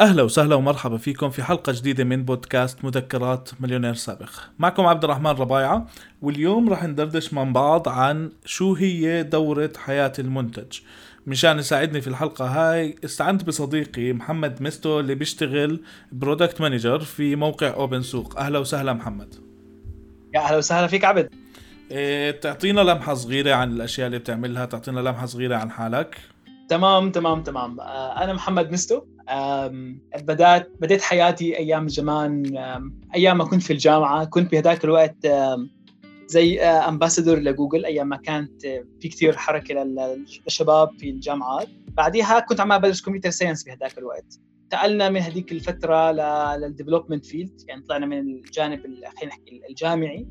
أهلا وسهلا ومرحبا فيكم في حلقة جديدة من بودكاست مذكرات مليونير سابق. معكم عبد الرحمن ربايعة واليوم راح ندردش مع بعض عن شو هي دورة حياة المنتج. مشان يساعدني في الحلقة هاي استعنت بصديقي محمد مستو اللي بيشتغل product manager في موقع OpenSooq. أهلا وسهلا محمد. يا أهلا وسهلا فيك عبد. إيه تعطينا لمحة صغيرة عن الأشياء اللي بتعملها تعطينا لمحة صغيرة عن حالك. تمام تمام تمام. آه، أنا محمد مستو. بدأت بديت حياتي أيام زمان. أيام ما كنت في الجامعة. كنت بهذاك الوقت زي ambassador ل Google أيام ما كانت في كثير حركة للشباب في الجامعات. بعديها كنت عم بدرس computer science بهذاك الوقت. انتقلنا من هذيك الفترة لل development field يعني طلعنا من الجانب خلينا نحكي الجامعي.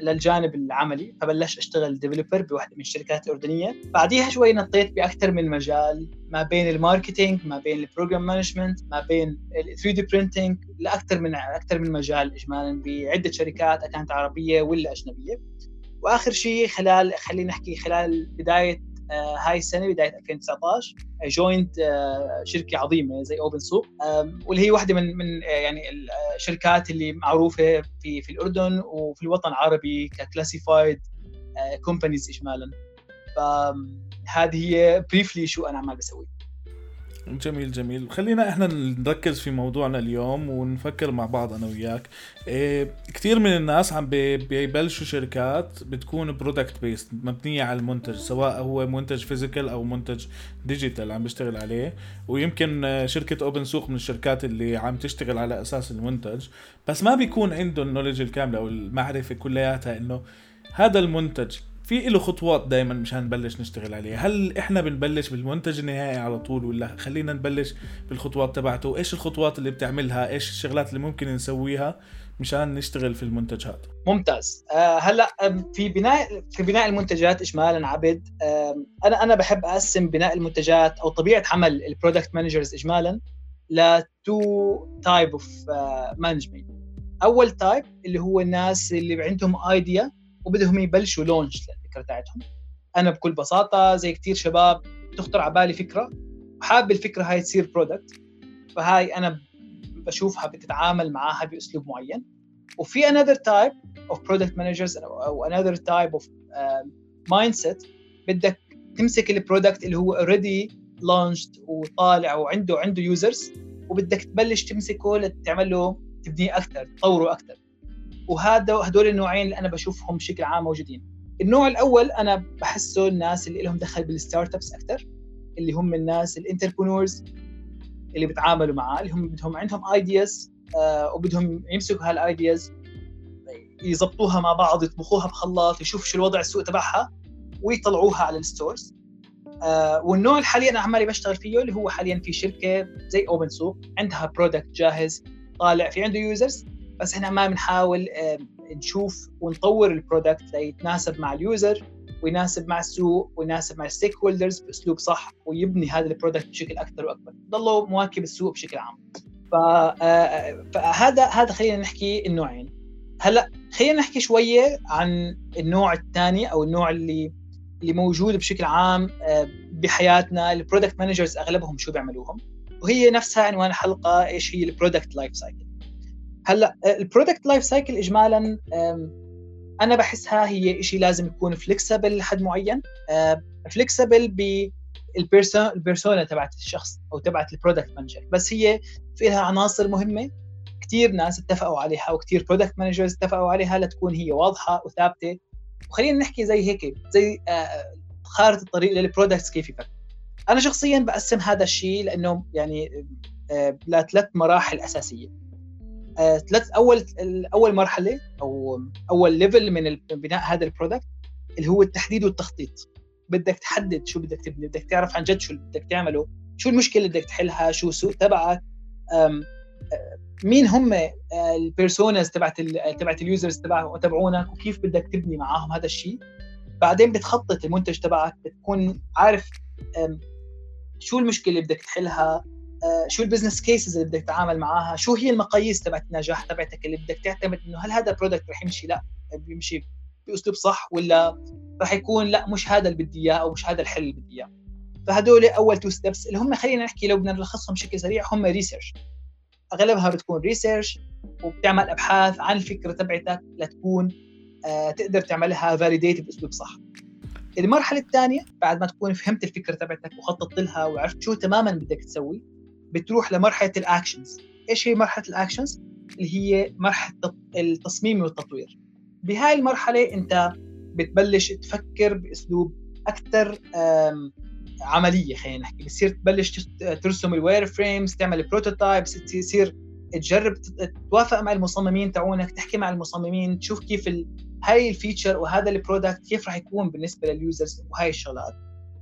للجانب العملي فبلشت أشتغل developer بواحدة من الشركات الأردنية. بعديها شوي نطيت بأكثر من مجال ما بين ال marketing ما بين ال program management ما بين ال 3D printing لأكثر من أكثر من مجال اجمالا بعدة شركات كانت عربية ولا أجنبية. وآخر شيء خلال خلينا نحكي خلال بداية هاي السنة بداية 2019 joined آه، شركة عظيمة زي OpenSooq واللي هي واحدة من من آه، يعني الشركات اللي معروفة في في الأردن وفي الوطن العربي ك classified companies اجمالا. فهذه هي briefly شو أنا عمال بسوي. جميل جميل. خلينا إحنا نركز في موضوعنا اليوم ونفكر مع بعض أنا وياك. إيه كثير من الناس عم بيبلشوا شركات بتكون product based مبنية على المنتج سواء هو منتج physical أو منتج digital عم بيشتغل عليه. ويمكن شركة OpenSooq من الشركات اللي عم تشتغل على أساس المنتج. بس ما بيكون عنده ال knowledge الكاملة أو المعرفة كلياتها إنه هذا المنتج في له خطوات دائما مشان نبلش نشتغل عليه هل إحنا بنبلش بالمنتج النهائي على طول ولا خلينا نبلش بالخطوات تبعته؟ إيش الخطوات اللي بتعملها؟ إيش الشغلات اللي ممكن نسويها مشان نشتغل في المنتج هذا؟ ممتاز. آه هلا في بناء في بناء المنتجات اجمالا عبد؟ أنا أنا بحب أقسم بناء المنتجات أو طبيعة عمل ال product managers اجمالا ل two type of management أول type اللي هو الناس اللي عندهم idea وبدهم يبلشوا launch للفكرة تاعتهم. أنا بكل بساطة زي كثير شباب تخطر على بالي فكرة وحابب الفكرة هاي تصير product فهاي أنا بشوفها بتتعامل معاها بأسلوب معين. وفي another type of product managers أو another type of uh, mindset بدك تمسك ال product اللي هو already launched وطالع وعنده عنده users وبدك تبلش تمسكه تعمل له تبنيه أكثر تطوره أكثر وهذا هدول النوعين اللي أنا بشوفهم بشكل عام موجودين. النوع الأول أنا بحسه الناس اللي لهم دخل بال startups أكثر اللي هم الناس ال entrepreneurs اللي بيتعاملوا معاه اللي هم بدهم عندهم ideas آه وبدهم يمسكوا هال ideas يضبطوها مع بعض يطبخوها بخلاط يشوفوا شو الوضع السوق تبعها ويطلعوها على ال stores. آه والنوع اللي حاليا أنا عمالي بشتغل فيه اللي هو حاليا في شركة زي OpenSooq عندها product جاهز طالع في عنده users بس إحنا ما بنحاول نشوف ونطور ال product ليتناسب مع ال user ويناسب مع السوق ويناسب مع ال stakeholders بأسلوب صح ويبني هذا ال product بشكل أكثر وأكبر. ضلوا مواكب السوق بشكل عام. آه، فهذا هذا خلينا نحكي النوعين. هلأ خلينا نحكي شوية عن النوع الثاني أو النوع اللي اللي موجود بشكل عام آه، بحياتنا. ال product managers أغلبهم شو بيعملوهم؟ وهي نفسها عنوان الحلقة إيش هي ال product life cycle هلأ ال product life cycle اجمالا أنا بحسها هي شيء لازم يكون flexible لحد معين. flexible بال person ال persona تبعت الشخص أو تبعت ال product manager بس هي في لها عناصر مهمة كثير ناس اتفقوا عليها وكثير product managers اتفقوا عليها لتكون هي واضحة وثابتة. وخلينا نحكي زي هيك زي آه، خارطة الطريق لل products كيف يفكر أنا شخصيا بقسم هذا الشيء لأنه يعني آه، لثلاث مراحل أساسية. آه، ثلاث اول أول مرحلة أو أول level من بناء هذا ال product اللي هو التحديد والتخطيط. بدك تحدد شو بدك تبني بدك تعرف عن جد شو بدك تعمله شو المشكلة اللي بدك تحلها شو السوق تبعك. آه، مين هم آه، ال personas تبعت تبعت ال users تبعونك وكيف بدك تبني معاهم هذا الشيء. بعدين بتخطط المنتج تبعك بتكون عارف شو المشكلة اللي بدك تحلها. آه، شو ال business cases اللي بدك تتعامل معاها؟ شو هي المقاييس تبعت النجاح تبعتك اللي بدك تعتمد إنه هل هذا ال product رح يمشي؟ لا. بيمشي بأسلوب صح ولا رح يكون لا مش هذا اللي بدي إياه أو مش هذا الحل اللي بدي إياه. فهدول أول two steps اللي هم خلينا نحكي لو بدنا نلخصهم بشكل سريع هم research أغلبها بتكون research وبتعمل أبحاث عن الفكرة تبعتك لتكون آه تقدر تعملها validate بأسلوب صح. المرحلة الثانية بعد ما تكون فهمت الفكرة تبعتك وخططت لها وعرفت شو تماما بدك تسوي بتروح لمرحلة ال actions إيش هي مرحلة ال actions اللي هي مرحلة التصميم والتطوير. بهاي المرحلة أنت بتبلش تفكر بأسلوب أكثر عملية خلينا نحكي. بتصير تبلش ترسم ال wireframes تعمل prototypes تصير تجرب تتوافق مع المصممين تاعونك تحكي مع المصممين تشوف كيف ال... هاي ال feature وهذا ال product كيف راح يكون بالنسبة لل users وهاي الشغلات.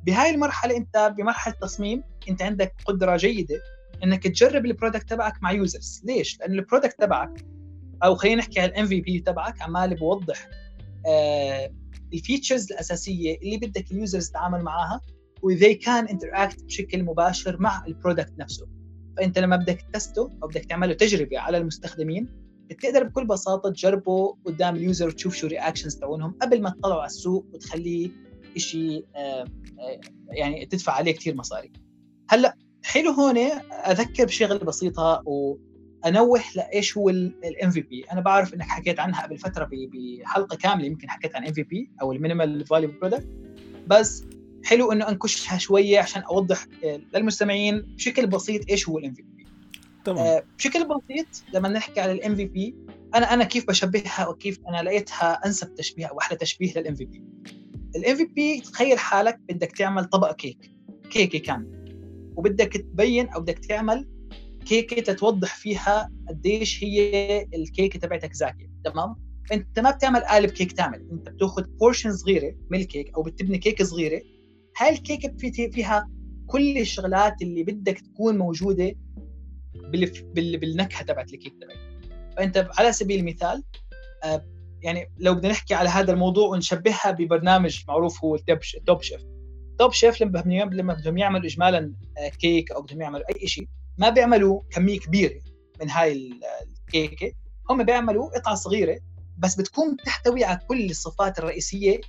بهاي المرحلة أنت بمرحلة تصميم أنت عندك قدرة جيدة إنك تجرب ال product تبعك مع users ليش؟ لأن ال product تبعك أو خلينا نحكي على ال MVP تبعك عمال بوضح آه ال features الأساسية اللي بدك ال users تتعامل معها و they can interact بشكل مباشر مع ال product نفسه. فأنت لما بدك تستو أو بدك تعمله تجربة على المستخدمين بتقدر بكل بساطة تجربه قدام ال user وتشوف شو reactions تبعونهم قبل ما تطلعوا على السوق وتخليه شيء آه، آه، يعني تدفع عليه كثير مصاري. هلأ حلو هون أذكر بشغلة بسيطة وأنوه لإيش هو ال MVP أنا بعرف إنك حكيت عنها قبل فترة بحلقة كاملة يمكن حكيت عن MVP أو ال minimal value product بس حلو إنه أنكشها شوية عشان أوضح آه، للمستمعين بشكل بسيط إيش هو ال MVP تمام. آه بشكل بسيط لما نحكي على ال MVP أنا أنا كيف بشبهها وكيف أنا لقيتها أنسب تشبيه أو أحلى تشبيه لل MVP ال MVP تخيل حالك بدك تعمل طبق كيك. كيكة كامله وبدك تبين أو بدك تعمل كيكة تتوضح فيها قديش هي الكيكة تبعتك زاكية تمام؟ أنت ما بتعمل قالب كيك كامل أنت بتأخذ portion صغيرة من الكيك أو بتبني كيكة صغيرة هاي الكيكة فيها كل الشغلات اللي بدك تكون موجودة بالنكهة تبعت الكيك تبعك فأنت على سبيل المثال آه، يعني لو بدنا نحكي على هذا الموضوع ونشبهها ببرنامج معروف هو ال Top Chef Top Chef لما لما بدهم يعملوا اجمالا آه، كيك أو بدهم يعملوا أي شيء ما بيعملوا كمية كبيرة من هاي الكيكة هم بيعملوا قطعة صغيرة بس بتكون تحتوي على كل الصفات الرئيسية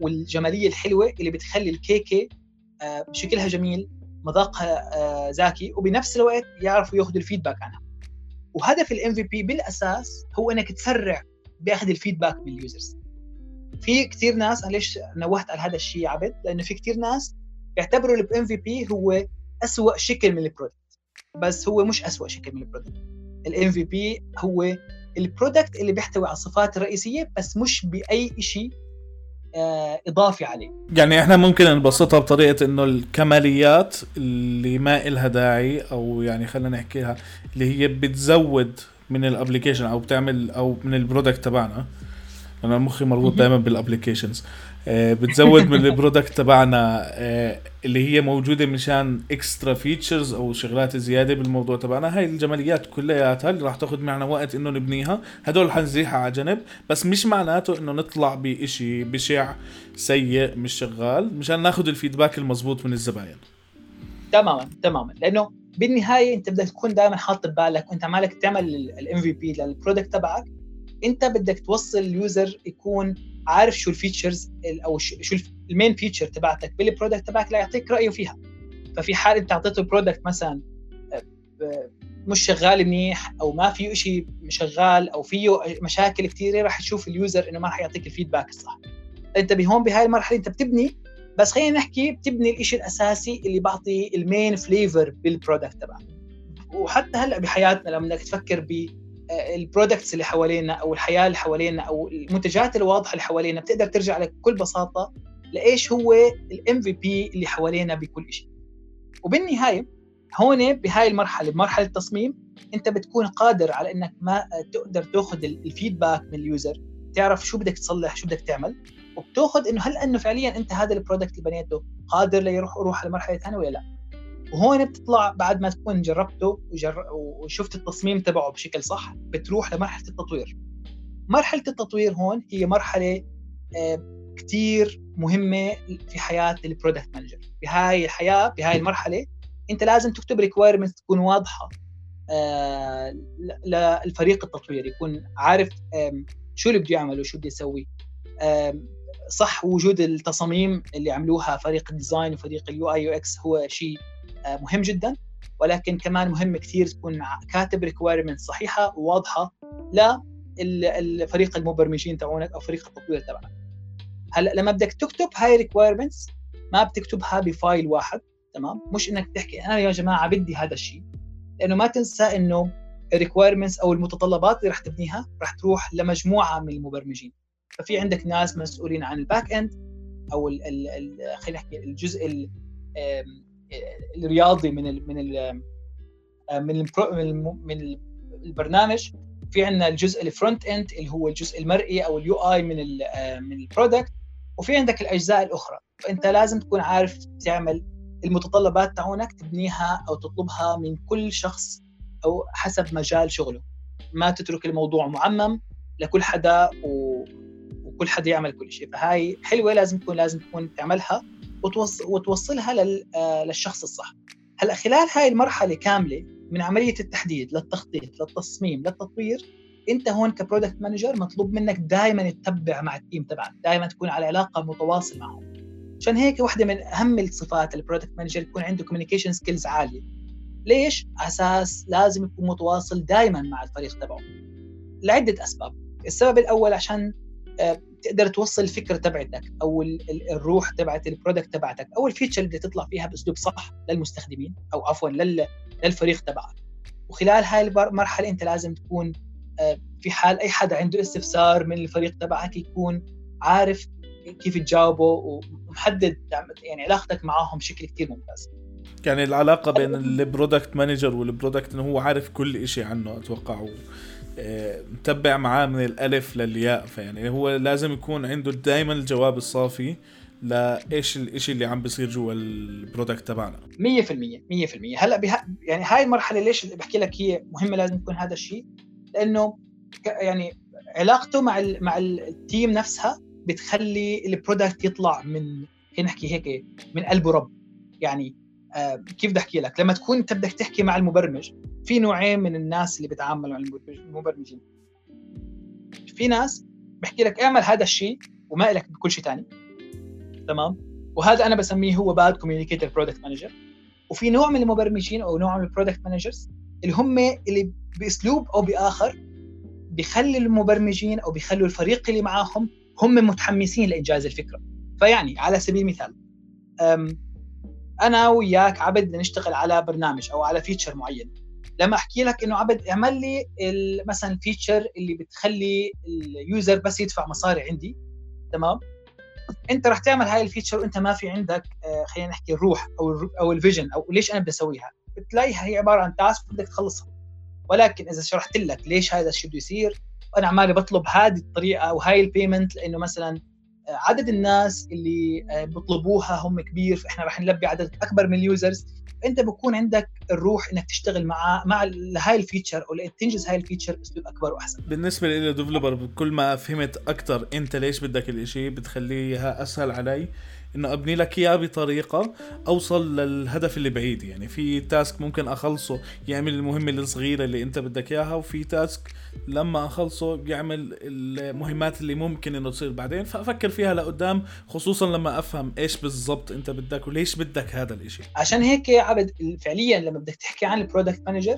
والجمالية الحلوة اللي بتخلي الكيكة آه، شكلها جميل مذاقها آه، زاكي وبنفس الوقت يعرفوا ياخذوا ال feedback عنها. وهدف ال MVP بالأساس هو إنك تسرع بأخذ ال feedback من ال users في كثير ناس أنا ليش نوهت على هذا الشيء عبد؟ لأنه في كثير ناس بيعتبروا ال MVP هو اسوء شكل من ال product بس هو مش اسوء شكل من ال product ال MVP هو ال product اللي بيحتوي على الصفات الرئيسية بس مش بأي شيء آه، إضافي عليه. يعني إحنا ممكن نبسطها بطريقة إنه الكماليات اللي ما إلها داعي أو يعني خلينا نحكيها اللي هي بتزود من ال application أو بتعمل أو من ال product تبعنا أنا مخي مربوط دائما بال applications آه، بتزود من ال product تبعنا آه، اللي هي موجودة مشان extra features أو شغلات زيادة بالموضوع تبعنا. هاي الجماليات كلياتها اللي راح تاخذ معنا وقت إنه نبنيها. هدول حنزيحها على جنب بس مش معناته إنه نطلع بشيء بشع سيء مش شغال مشان ناخذ ال feedback المزبوط من الزباين. تماما تماما. لأنه بالنهاية أنت بدك تكون دائما حاط ببالك وأنت عمالك تعمل ال MVP لل product تبعك. انت بدك توصل ال user يكون عارف شو ال features أو شو ال main feature تبعتك بال product تبعك ليعطيك رأيه فيها. ففي حال انت اعطيته product مثلا آه، مش شغال منيح أو ما فيه شيء شغال أو فيه مشاكل كثيره راح تشوف ال user إنه ما راح يعطيك ال feedback الصح. أنت بهون بهاي المرحلة أنت بتبني بس خلينا نحكي بتبني الشيء الأساسي اللي بعطي ال main flavor بال product تبعك. وحتى هلأ بحياتنا لما بدك تفكر بال products اللي حوالينا أو الحياة اللي حوالينا أو المنتجات الواضحة اللي حوالينا بتقدر ترجع لك بكل بساطة لإيش هو ال MVP اللي حوالينا بكل شيء وبالنهاية هون بهاي المرحلة بمرحلة التصميم أنت بتكون قادر على إنك ما تقدر تأخذ ال feedback من ال user تعرف شو بدك تصلح شو بدك تعمل وبتأخذ إنه هل إنه فعليا أنت هذا ال product اللي بنيته قادر ليروح يروح على مرحلة ثانية ولا لا. وهون بتطلع بعد ما تكون جربته وجر... وشفت التصميم تبعه بشكل صح بتروح لمرحلة التطوير. مرحلة التطوير هون هي مرحلة آه، كثير مهمة في حياة ال product manager بهاي الحياة بهاي المرحلة أنت لازم تكتب requirement تكون واضحة آه، للفريق التطوير يكون عارف شو اللي بده يعمل وشو بده يسوي. صح وجود التصاميم اللي عملوها فريق ال design وفريق ال UI UX هو شيء مهم جدا ولكن كمان مهم كثير تكون كاتب requirement صحيحة وواضحة للفريق المبرمجين تبعونك أو فريق التطوير تبعك هلأ لما بدك تكتب هاي requirements ما بتكتبها ب file واحد تمام؟ مش إنك تحكي أنا يا جماعة بدي هذا الشيء لأنه ما تنسى إنه ال requirements أو المتطلبات اللي رح تبنيها رح تروح لمجموعة من المبرمجين. ففي عندك ناس مسؤولين عن ال back end أو خلينا نحكي الجزء ال الرياضي من ال من ال من ال من البرنامج في عندنا الجزء ال front end اللي هو الجزء المرئي أو ال UI من ال من ال product وفي عندك الأجزاء الأخرى. فأنت لازم تكون عارف تعمل المتطلبات تاعونك تبنيها أو تطلبها من كل شخص أو حسب مجال شغله. ما تترك الموضوع معمم لكل حدا و... وكل حدا يعمل كل شيء. فهاي حلوة لازم تكون لازم تكون تعملها. وتوصلها. آه، للشخص الصح. هلأ خلال هاي المرحلة كاملة من عملية التحديد للتخطيط للتصميم للتطوير أنت هون ك product manager مطلوب منك دائما تتبع مع ال team تبعك دائما تكون على علاقة متواصل معهم. عشان هيك واحدة من أهم الصفات ال product manager يكون عنده communication skills عالية. ليش؟ أساس لازم يكون متواصل دائما مع الفريق تبعه. لعدة أسباب. السبب الأول عشان تقدر توصل الفكرة تبعتك أو الروح تبعت ال product تبعتك أو ال feature اللي تطلع فيها بأسلوب صح للمستخدمين أو عفوا للفريق تبعك. وخلال هاي المرحله أنت لازم تكون آه، في حال أي حدا عنده استفسار من الفريق تبعك يكون عارف كيف تجاوبه ومحدد يعني علاقتك معاهم بشكل كثير ممتاز. يعني العلاقة بين ال product manager وال product إنه هو عارف كل شيء عنه أتوقع. آه، متبع معاه من الألف للياء فيعني هو لازم يكون عنده دائما الجواب الصافي لإيش الاشي اللي عم بيصير جوا ال product تبعنا. 100% 100% هلأ بها يعني هاي المرحلة ليش بحكي لك هي مهمة لازم يكون هذا الشيء؟ لأنه يعني علاقته مع ال مع ال team نفسها بتخلي ال product يطلع من خلينا نحكي هيك من قلب رب. يعني كيف بدي أحكي لك؟ لما تكون أنت بدك تحكي مع المبرمج في نوعين من الناس اللي بيتعاملوا مع المبرمجين. في ناس بحكي لك اعمل هذا الشيء وما لك بكل شيء ثاني تمام؟ وهذا أنا بسميه هو bad communicator product manager وفي نوع من المبرمجين أو نوع من ال product managers اللي هم اللي بأسلوب أو بآخر بيخلي المبرمجين أو بيخلوا الفريق اللي معاهم هم متحمسين لإنجاز الفكرة. فيعني على سبيل المثال أنا وياك عبد نشتغل على برنامج أو على feature معين. لما أحكي لك إنه عبد اعمل لي مثلا ال feature اللي بتخلي ال user بس يدفع مصاري عندي تمام؟ أنت راح تعمل هاي ال feature وأنت ما في عندك آه، خلينا نحكي الروح أو أو ال vision أو ليش أنا بدي أسويها. بتلاقيها هي عبارة عن task بدك تخلصها. ولكن إذا شرحت لك ليش هذا الشيء بده يصير وأنا عمالي بطلب هذه الطريقة أو هاي ال payment لأنه مثلا عدد الناس اللي آه، بيطلبوها هم كبير فإحنا راح نلبي عدد أكبر من ال users. أنت بكون عندك الروح إنك تشتغل مع مع هاي ال feature أو تنجز هاي ال feature باسلوب أكبر وأحسن. بالنسبة لي developer كل ما فهمت أكثر أنت ليش بدك الإشي بتخليها أسهل علي. انه أبني لك إياه بطريقة أوصل للهدف اللي بعيد. يعني في task ممكن أخلصه يعمل المهمة الصغيرة اللي أنت بدك إياها وفي task لما أخلصه يعمل المهمات اللي ممكن إنه تصير بعدين. فأفكر فيها لقدام خصوصا لما أفهم إيش بالضبط أنت بدك وليش بدك هذا الإشي. عشان هيك عبد فعليا لما بدك تحكي عن ال product manager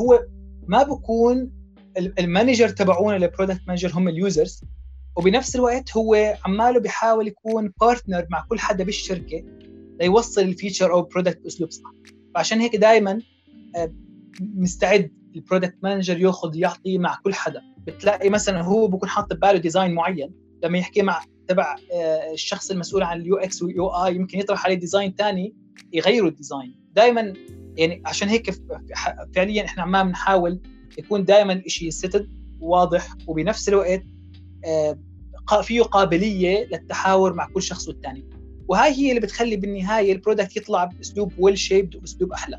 هو ما بكون ال manager تبعونا ال product manager هم ال users وبنفس الوقت هو عماله بيحاول يكون partner مع كل حدا بالشركة ليوصل ال feature أو ال product بأسلوب صح. فعشان هيك دائما آه، مستعد ال product manager ياخذ يعطي مع كل حدا. بتلاقي مثلا هو بكون حاطط بباله design معين. لما يحكي مع تبع آه، الشخص المسؤول عن ال UX وال UI يمكن يطرح عليه design ثاني يغيروا ال design دائما يعني عشان هيك فعليا إحنا عمال بنحاول يكون دائما الشيء steady واضح وبنفس الوقت فيه قابلية للتحاور مع كل شخص والثاني وهاي هي اللي بتخلي بالنهاية ال product يطلع بأسلوب well shaped وبأسلوب أحلى.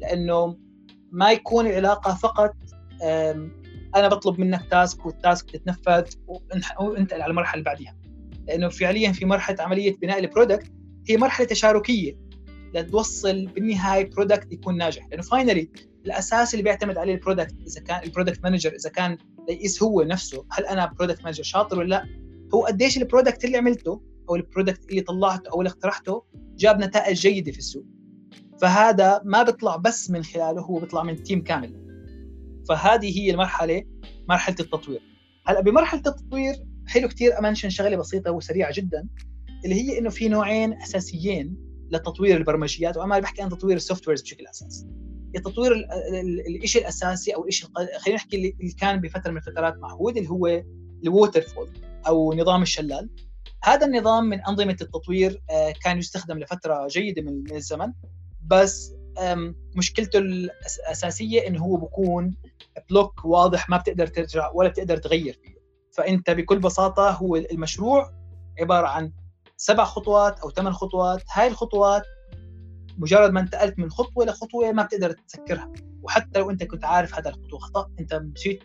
لأنه ما يكون العلاقة فقط أنا بطلب منك task وال task تتنفذ وانتقل على المرحلة اللي بعدها لأنه فعليا في مرحلة عملية بناء ال product هي مرحلة تشاركية لتوصل بالنهاية product يكون ناجح. لأنه finally الأساس اللي بيعتمد عليه ال product إذا كان ال product manager إذا كان يقيس هو نفسه. هل أنا product manager شاطر ولا لا؟ هو قديش ال product اللي عملته أو ال product اللي طلعته أو اللي اقترحته جاب نتائج جيدة في السوق. فهذا ما بيطلع بس من خلاله هو بيطلع من team كامل. فهذه هي المرحلة مرحلة التطوير. هلأ بمرحلة التطوير حلو كثير ا mention شغلة بسيطة وسريعة جدا اللي هي إنه في نوعين أساسيين لتطوير البرمجيات وأنا بحكي عن تطوير ال softwares بشكل اساسي تطوير الشيء الأساسي أو الشيء خلينا نحكي اللي كان بفترة من الفترات معهود اللي هو ال waterfall أو نظام الشلال. هذا النظام من أنظمة التطوير آه، كان يستخدم لفترة جيدة من الزمن. بس مشكلته الأساسية إنه هو بكون block واضح ما بتقدر ترجع ولا بتقدر تغير فيه. فأنت بكل بساطة هو المشروع عبارة عن سبع خطوات أو ثمان خطوات. هاي الخطوات مجرد ما انتقلت من خطوة لخطوه ما بتقدر تسكرها. وحتى لو أنت كنت عارف هذا الخطوة خطأ أنت مشيت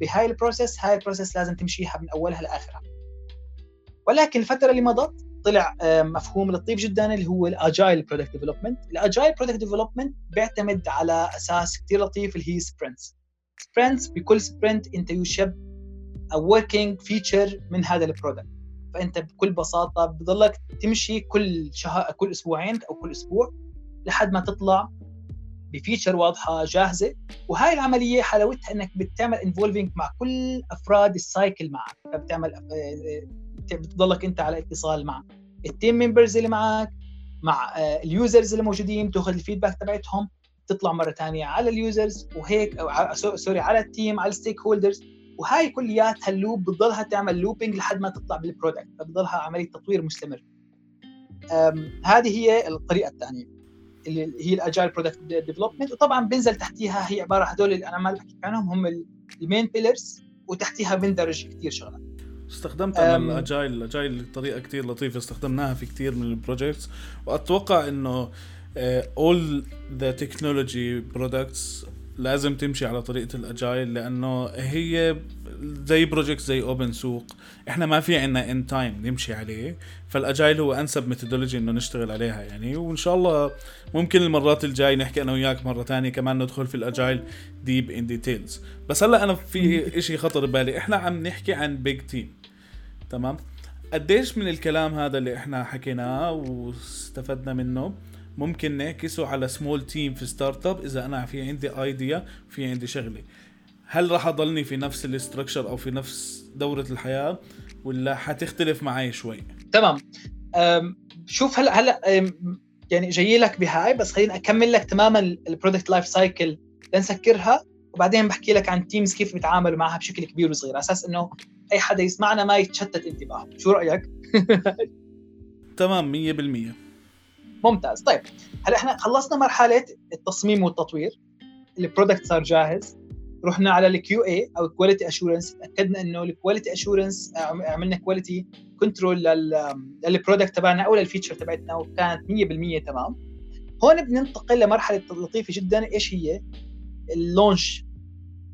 بهاي ال process هاي ال process لازم تمشيها من أولها لآخرها. ولكن الفترة اللي مضت طلع مفهوم لطيف جدا اللي هو ال agile product development ال agile product development بيعتمد على أساس كثير لطيف اللي هي sprints sprints بكل sprint أنت يشب working feature من هذا ال product فانت بكل بساطة بضلك تمشي كل شهر كل أسبوعين أو كل أسبوع لحد ما تطلع ب feature واضحة جاهزة. وهاي العملية حلاوتها إنك بتعمل involving مع كل أفراد ال cycle معك. فبتعمل آه، آه، بتضلك أنت على اتصال مع ال team members اللي معك مع آه، ال users اللي موجودين تاخذ ال feedback تبعتهم تطلع مرة ثانية على ال users وهيك أو sorry على ال team على ال stakeholders وهاي كلياتها ال loop بتضلها تعمل looping لحد ما تطلع بال product فبضلها عملية تطوير مستمر. هذه هي الطريقة الثانية اللي هي ال agile product development وطبعا بنزل تحتيها هي عبارة هدول اللي أنا ما بحكي عنهم هم ال main pillars وتحتيها بندرج كثير شغلات. استخدمت أنا الاجايل الاجايل طريقة كثير لطيفة استخدمناها في كثير من ال projects وأتوقع إنه all the technology products لازم تمشي على طريقة ال agile لأنه هي زي project زي open سوق. إحنا ما في عنا انه time نمشي عليه. فال agile هو أنسب methodology إنه نشتغل عليها يعني. وإن شاء الله ممكن المرات الجاي نحكي أنا وياك مرة تانية كمان ندخل في ال agile deep in details بس هلأ أنا في إشي خطر ببالي. إحنا عم نحكي عن big team تمام؟ قديش من الكلام هذا اللي إحنا حكيناه واستفدنا منه؟ ممكن نعكسه على small team في startup إذا أنا في عندي idea في عندي شغله هل راح أضلني في نفس ال structure أو في نفس دورة الحياة ولا حتختلف معي شوي؟ تمام. شوف هلا هلا يعني جاي لك بهاي بس خليني أكمل لك تماما ال product life cycle لنسكرها وبعدين بحكي لك عن teams كيف بيتعاملوا معها بشكل كبير وصغير. على أساس إنه أي حدا يسمعنا ما يتشتت انتباهه. شو رأيك؟ تمام 100% ممتاز. طيب هلا إحنا خلصنا مرحلة التصميم والتطوير ال product صار جاهز. رحنا على ال QA أو quality assurance تأكدنا إنه ال quality assurance عملنا quality control لل product تبعنا أو لل feature تبعتنا وكانت 100% تمام. هون بننتقل لمرحلة لطيفة جدا إيش هي؟ ال launch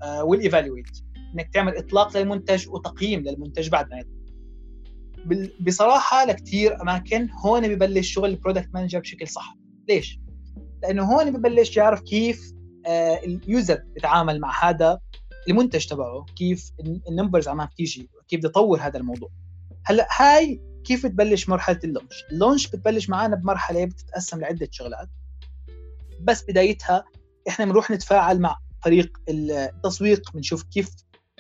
آه، وال evaluate إنك تعمل إطلاق للمنتج وتقييم للمنتج بعد ما يطلق بصراحة لكثير أماكن هون ببلش شغل ال product manager بشكل صح. ليش؟ لأنه هون ببلش يعرف كيف آه، ال user بيتعامل مع هذا المنتج تبعه كيف ال numbers عم تيجي كيف بده يطور هذا الموضوع. هلأ هاي كيف بتبلش مرحلة ال launch؟ ال launch بتبلش معنا بمرحلة بتتقسم لعدة شغلات. بس بدايتها إحنا بنروح نتفاعل مع فريق التسويق بنشوف كيف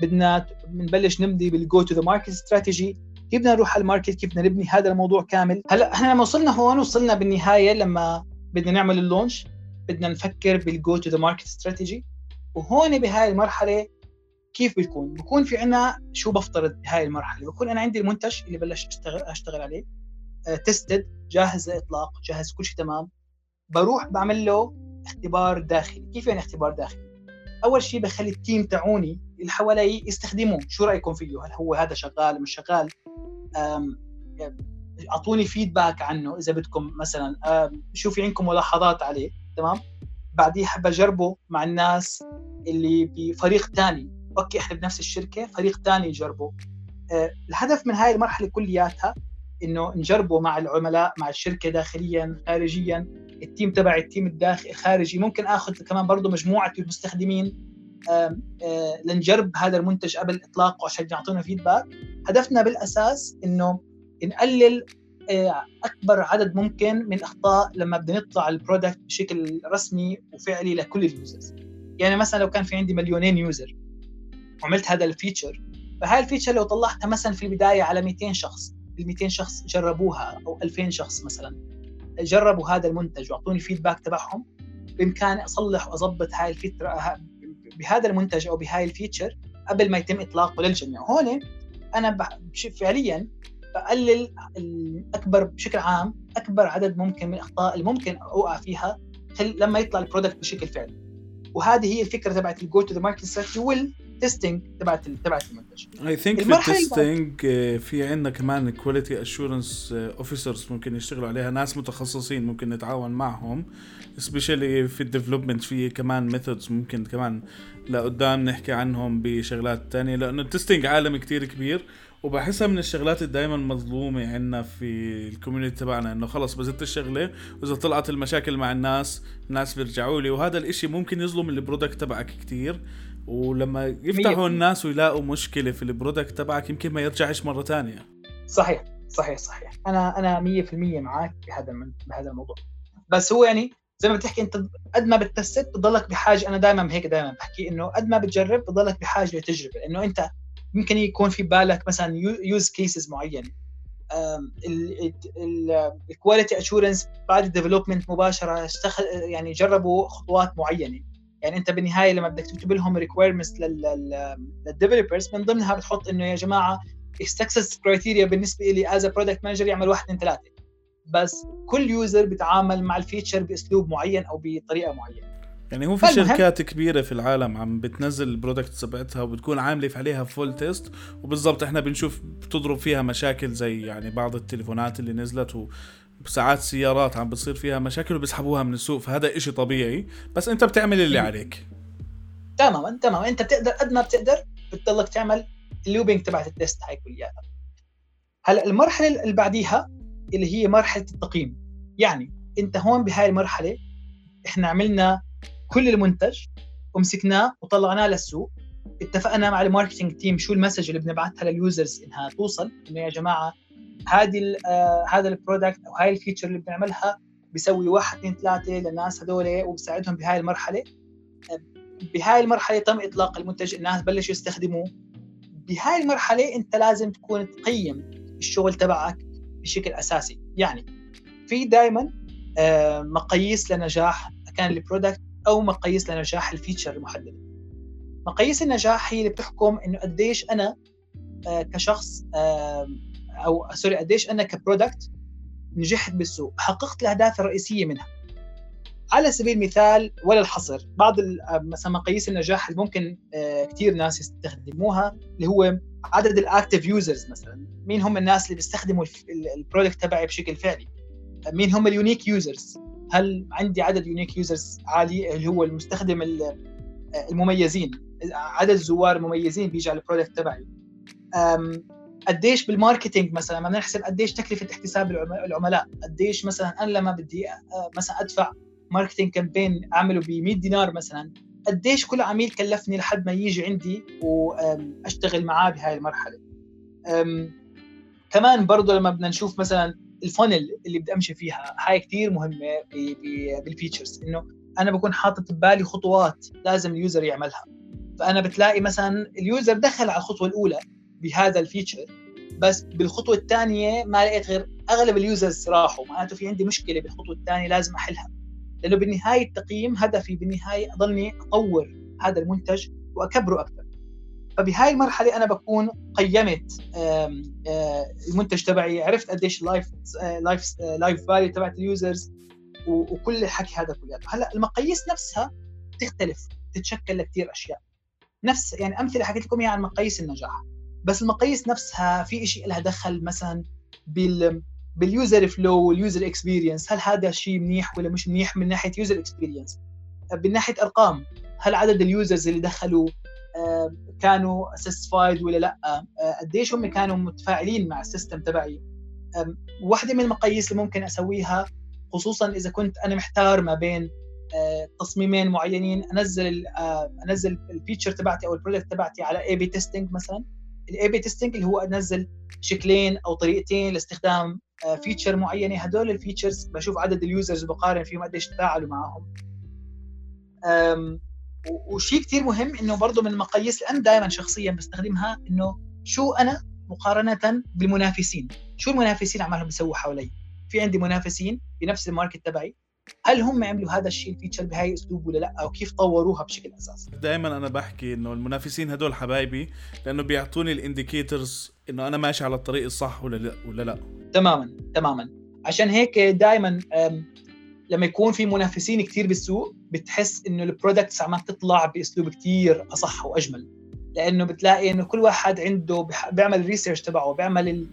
بدنا بنبلش نمضي بال go to the market strategy كيف بدنا نروح على ال market؟ كيف بدنا نبني هذا الموضوع كامل؟ هلا إحنا لما وصلنا هون وصلنا بالنهاية لما بدنا نعمل ال launch بدنا نفكر بال go to the market strategy وهون بهاي المرحلة كيف بيكون؟ بكون في عنا شو بفترض بهاي المرحلة؟ بكون أنا عندي المنتج اللي بلش أشتغل أشتغل عليه. tested آه، جاهز لإطلاق جاهز كل شيء تمام. بروح بعمل له اختبار داخلي. كيف يعني اختبار داخلي؟ أول شيء بخلي ال team تاعوني اللي حوالي يستخدموه شو رأيكم فيه؟ هل هو هذا شغال؟ مش شغال؟ أعطوني feedback عنه إذا بدكم مثلا. شو في عندكم ملاحظات عليه؟ تمام؟ بعديها بجربه مع الناس اللي بفريق ثاني okay إحنا بنفس الشركة فريق ثاني يجربه أه الهدف من هاي المرحلة كلياتها إنه نجربه مع العملاء مع الشركة داخليا خارجيا. ال team تبع ال team الداخلي الخارجي. ممكن آخذ كمان برضه مجموعة المستخدمين لنجرب هذا المنتج قبل اطلاقه عشان يعطونا feedback هدفنا بالأساس إنه نقلل أكبر عدد ممكن من الاخطاء لما بدنا نطلع ال product بشكل رسمي وفعلي لكل ال users. يعني مثلا لو كان في عندي مليونين user وعملت هذا ال feature فهاي ال feature لو طلعتها مثلا في البداية على 200 شخص ال 200 شخص جربوها أو 2000 شخص مثلا جربوا هذا المنتج وأعطوني ال feedback تبعهم بإمكاني أصلح وأظبط هاي الفكرة بهذا المنتج أو بهاي ال feature قبل ما يتم إطلاقه للجميع. هون أنا فعليا بقلل اكبر بشكل عام أكبر عدد ممكن من الأخطاء اللي ممكن أوقع فيها لما يطلع ال product بشكل فعلي. وهذه هي الفكرة تبعت ال go to the market strategy وال testing تبعت تبعت المنتج. I think في ال testing آه، في عندنا كمان quality assurance officers ممكن يشتغلوا عليها ناس متخصصين ممكن نتعاون معهم specially في ال development في كمان methods ممكن كمان لقدام نحكي عنهم بشغلات تانية لأنه ال testing عالم كتير كبير وبحسها من الشغلات اللي دائما مظلومة عندنا في ال community تبعنا إنه خلص بزت الشغله وإذا طلعت المشاكل مع الناس الناس بيرجعوا لي وهذا الإشي ممكن يظلم ال product تبعك كتير. ولما يفتحوا الناس ويلاقوا مشكلة في ال product تبعك يمكن ما يرجعش مرة تانية صحيح صحيح صحيح. أنا أنا 100% معك بهذا بهذا الموضوع. بس هو يعني زي ما بتحكي أنت قد ما ب test بتضلك بحاجة أنا دائما هيك دائما بحكي إنه قد ما بتجرب بتضلك بحاجة لتجربة. لأنه أنت ممكن يكون في بالك مثلا use cases معينه ال quality assurance بعد ال development مباشرة اشتغل يعني جربوا خطوات معينة. يعني انت بالنهاية لما بدك تكتب لهم requirements لل developers من ضمنها بتحط إنه يا جماعة ال success criteria بالنسبة لي as product manager يعمل واحد اثنين ثلاثة. بس كل user بيتعامل مع ال feature بأسلوب معين أو بطريقة معينة. يعني هو في شركات كبيرة في العالم عم بتنزل ال product تبعتها وبتكون عاملة عليها full test وبالضبط إحنا بنشوف بتضرب فيها مشاكل زي يعني بعض التليفونات اللي نزلت وساعات سيارات عم بتصير فيها مشاكل وبيسحبوها من السوق فهذا إشي طبيعي. بس أنت بتعمل اللي عليك. تماما تماما. أنت بتقدر قد ما بتقدر بتضلك تعمل ال looping تبعت ال test هاي كلياتها. هلأ المرحلة اللي بعديها اللي هي مرحلة التقييم. يعني أنت هون بهاي المرحلة إحنا عملنا كل المنتج ومسكناه وطلعناه للسوق. اتفقنا مع ال marketing team شو ال message اللي بنبعثها لل users إنها توصل إنه يا جماعة هذه آه هذا ال product أو هاي ال feature اللي بنعملها بيسوي واحد اثنين ثلاثة للناس هذول وبساعدهم بهاي المرحلة. بهاي المرحلة تم إطلاق المنتج الناس بلشوا يستخدموه. بهاي المرحلة أنت لازم تكون تقيم الشغل تبعك بشكل أساسي. يعني في دائما آه مقاييس لنجاح كان ال product أو مقاييس لنجاح ال feature المحدده مقاييس النجاح هي اللي بتحكم إنه قديش أنا آه، كشخص أو sorry قديش أنا ك product نجحت بالسوق. حققت الأهداف الرئيسية منها. على سبيل المثال ولا الحصر. بعض آه، مثلا مقاييس النجاح اللي ممكن آه، كثير ناس يستخدموها اللي هو عدد ال active users مثلا. مين هم الناس اللي بيستخدموا ال product تبعي بشكل فعلي؟ مين هم ال unique users هل عندي عدد unique users عالي؟ اللي هو المستخدم المميزين. عدد زوار مميزين بيجي على ال product تبعي. قديش بال marketing مثلا ما نحسب قديش تكلفة احتساب العملاء قديش مثلا أنا لما بدي مثلا أدفع marketing campaign أعمله ب 100 دينار مثلا قديش كل عميل كلفني لحد ما يجي عندي واشتغل معاه بهاي المرحلة. كمان برضه لما بدنا نشوف مثلا ال funnel اللي بدي أمشي فيها هاي كثير مهمة بال features إنه أنا بكون حاطط ببالي خطوات لازم ال user يعملها. فأنا بتلاقي مثلا ال user دخل على الخطوة الأولى بهذا ال feature بس بالخطوة الثانية ما لقيت غير أغلب ال users راحوا. معناته في عندي مشكلة بالخطوة الثانية لازم أحلها. لأنه بالنهاية التقييم هدفي بالنهاية اضلني أطور هذا المنتج وأكبره أكثر. فبهاي المرحلة أنا بكون قيمت المنتج تبعي عرفت قديش ال life life life value تبعت ال users وكل الحكي هذا كله. هلأ المقاييس نفسها تختلف تتشكل لكثير أشياء. نفس يعني أمثلة حكيت لكم إياها عن مقاييس النجاح. بس المقاييس نفسها في شيء لها دخل مثلا بال بال user flow وال user experience هل هذا الشيء منيح ولا مش منيح من ناحية user experience من ناحية أرقام هل عدد ال users اللي دخلوا كانوا satisfied ولا لأ؟ آه، قديش هم كانوا متفاعلين مع ال system تبعي؟ واحدة من المقاييس اللي ممكن أسويها خصوصا إذا كنت أنا محتار ما بين آه، تصميمين معينين أنزل آه، أنزل ال feature تبعتي أو ال product تبعتي على A/B testing مثلا. ال A/B testing اللي هو انزل شكلين أو طريقتين لاستخدام feature معينة. هدول ال features بشوف عدد ال users وبقارن فيهم قديش تفاعلوا معهم. وشيء كثير مهم إنه برضه من المقاييس اللي أنا دائما شخصيا بستخدمها إنه شو أنا مقارنة بالمنافسين؟ شو المنافسين عمالهم بيسووا حوالي في عندي منافسين بنفس ال market تبعي. هل هم عملوا هذا الشيء ال feature بهاي الأسلوب ولا لا؟ أو كيف طوروها بشكل أساسي؟ دائما أنا بحكي إنه المنافسين هدول حبايبي لأنه بيعطوني ال indicators إنه أنا ماشي على الطريق الصح ولا لا ولا لا. تماما تماما. عشان هيك دائما لما يكون في منافسين كثير بالسوق بتحس إنه ال products عم تطلع بأسلوب كثير أصح وأجمل. لأنه بتلاقي إنه كل واحد عنده بيعمل ال research تبعه بيعمل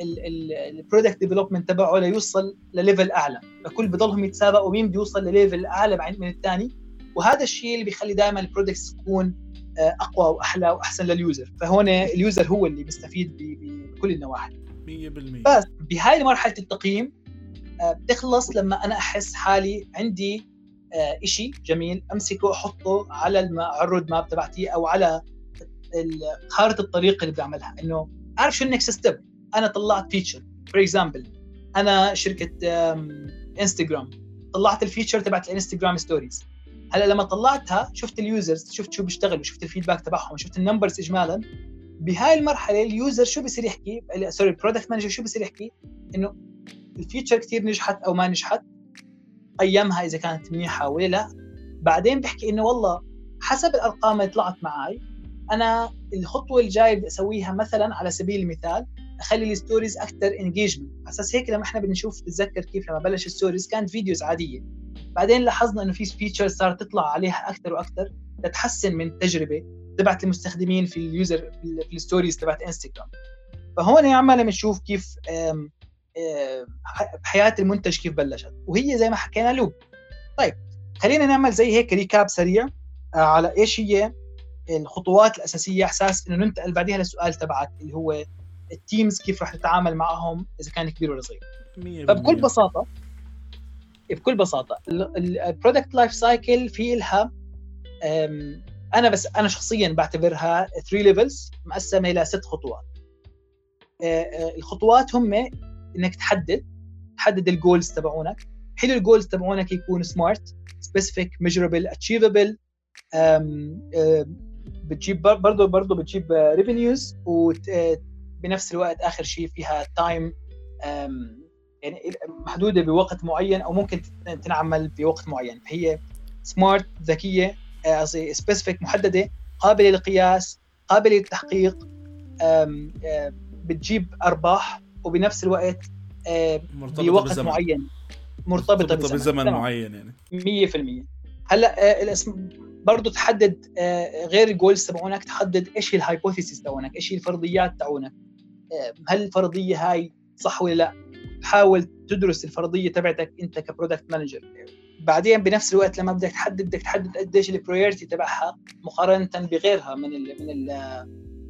ال product development تبعه ليوصل ل level أعلى. فكل بضلهم يتسابقوا مين بيوصل ل level أعلى من الثاني. وهذا الشيء اللي بيخلي دائما ال products تكون آه، أقوى وأحلى وأحسن لل user فهون ال user هو اللي بيستفيد بكل النواحي. 100% بس بهاي مرحله التقييم آه، بتخلص لما أنا أحس حالي عندي آه، إشي جميل أمسكه أحطه على ال road map تبعتي أو على خارطة الطريق اللي بعملها. إنه أعرف شو ال next step أنا طلعت feature for example أنا شركة انستغرام طلعت ال feature تبعت الانستغرام stories هلأ لما طلعتها شفت ال users شفت شو بيشتغل وشفت ال feedback تبعهم شفت ال numbers اجمالا. بهاي المرحلة ال user شو بصير يحكي؟ sorry ال product manager شو بصير يحكي؟ إنه ال feature كثير نجحت أو ما نجحت. قيمها إذا كانت منيحة ولا لا. بعدين بحكي إنه والله حسب الأرقام اللي طلعت معي أنا الخطوة الجاية بدي أسويها مثلا على سبيل المثال اخلي ال stories أكثر engagement على أساس هيك لما إحنا بنشوف بتذكر كيف لما بلش ال stories كانت فيديوز عادية. بعدين لاحظنا إنه في features صارت تطلع عليها أكثر وأكثر لتحسن من التجربه تبعت المستخدمين في ال user في ال stories تبعت انستغرام فهون عمالنا بنشوف كيف حياة المنتج كيف بلشت. وهي زي ما حكينا loop طيب خلينا نعمل زي هيك recap سريع آه، على إيش هي الخطوات الأساسية. أساس إنه ننتقل بعدها للسؤال تبعك اللي هو ال teams كيف راح تتعامل معهم إذا كان كبير ولا صغير. فبكل بساطة بكل بساطة ال product life cycle في لها أنا بس أنا شخصيا بعتبرها 3 levels مقسمة إلى ست خطوات. آه، آه، الخطوات هم إنك تحدد تحدد ال goals تبعونك. حلو ال goals تبعونك يكون smart specific measurable achievable بتجيب برضه برضه بتجيب revenues وبنفس الوقت آخر شيء فيها time يعني محدودة بوقت معين أو ممكن تنعمل بوقت معين. فهي smart ذكية آه، قصدي specific محددة قابلة للقياس قابلة للتحقيق بتجيب أرباح وبنفس الوقت آه، بوقت بزمن. معين. مرتبطة, مرتبطة بزمن, بزمن معين يعني. 100% هلأ آه، الاسم برضه تحدد آه، غير ال goals تبعونك تحدد إيش هي ال hypothesis تبعونك إيش هي الفرضيات تبعونك. هل الفرضية هاي صح ولا لا؟ حاول تدرس الفرضية تبعتك أنت ك product manager بعدين بنفس الوقت لما بدك تحدد بدك تحدد قديش ال priority تبعها مقارنة بغيرها من ال من ال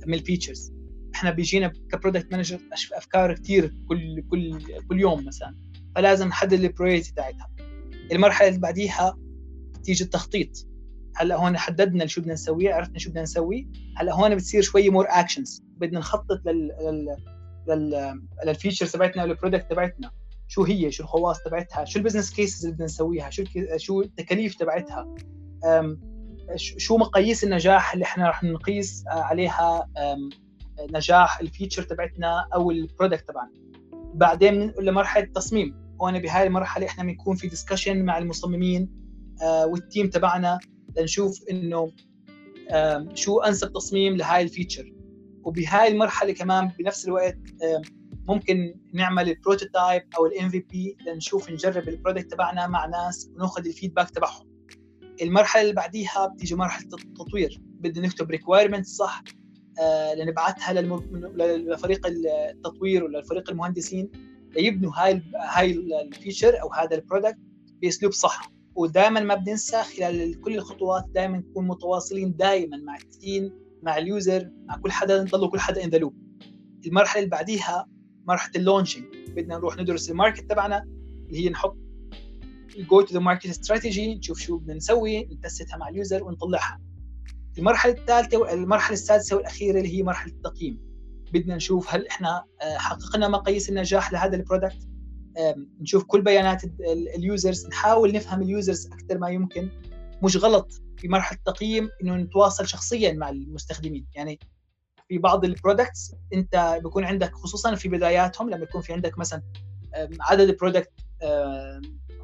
من ال features إحنا بيجينا ك product manager أفكار كثير كل كل كل يوم مثلا فلازم نحدد ال priority تاعتها. المرحلة اللي بعديها تيجي التخطيط. هلأ هون حددنا شو بدنا نسوي عرفنا شو بدنا نسوي. هلأ هون بتصير شوي more actions بدنا نخطط لل لل لل لل features تبعتنا وال product تبعتنا. شو هي؟ شو الخواص تبعتها؟ شو ال business cases اللي بدنا نسويها؟ شو شو التكاليف تبعتها؟ شو مقاييس النجاح اللي إحنا رح نقيس عليها نجاح ال feature تبعتنا أو ال product تبعنا؟ بعدين بننقل لمرحلة التصميم. هون بهاي المرحلة إحنا بنكون في discussion مع المصممين آه وال team تبعنا لنشوف إنه آه شو أنسب تصميم لهاي ال feature وبهاي المرحلة كمان بنفس الوقت ممكن نعمل ال prototype أو ال MVP لنشوف نجرب ال product تبعنا مع ناس وناخذ ال feedback تبعهم. المرحلة اللي بعديها بتيجي مرحلة التطوير. بدنا نكتب requirements صح آه، لنبعثها لفريق التطوير ولا لفريق المهندسين ليبنوا هاي هاي ال feature أو هذا ال product بأسلوب صح. ودائما ما بننسى خلال كل الخطوات دائما نكون متواصلين دائما مع ال team مع ال user مع كل حدا نضلوا كل حدا in the loop المرحلة اللي بعديها مرحلة ال launching بدنا نروح ندرس ال market تبعنا اللي هي نحط go to the market strategy نشوف شو بدنا نسوي ن test ها مع ال user ونطلعها. المرحلة الثالثة والمرحله السادسة والأخيرة اللي هي مرحلة التقييم. بدنا نشوف هل إحنا آه، حققنا مقاييس النجاح لهذا ال product نشوف كل بيانات ال users نحاول نفهم ال users أكثر ما يمكن. مش غلط في مرحلة التقييم إنه نتواصل شخصيا مع المستخدمين. يعني في بعض ال products أنت بيكون عندك خصوصا في بداياتهم لما يكون في عندك مثلا عدد ال product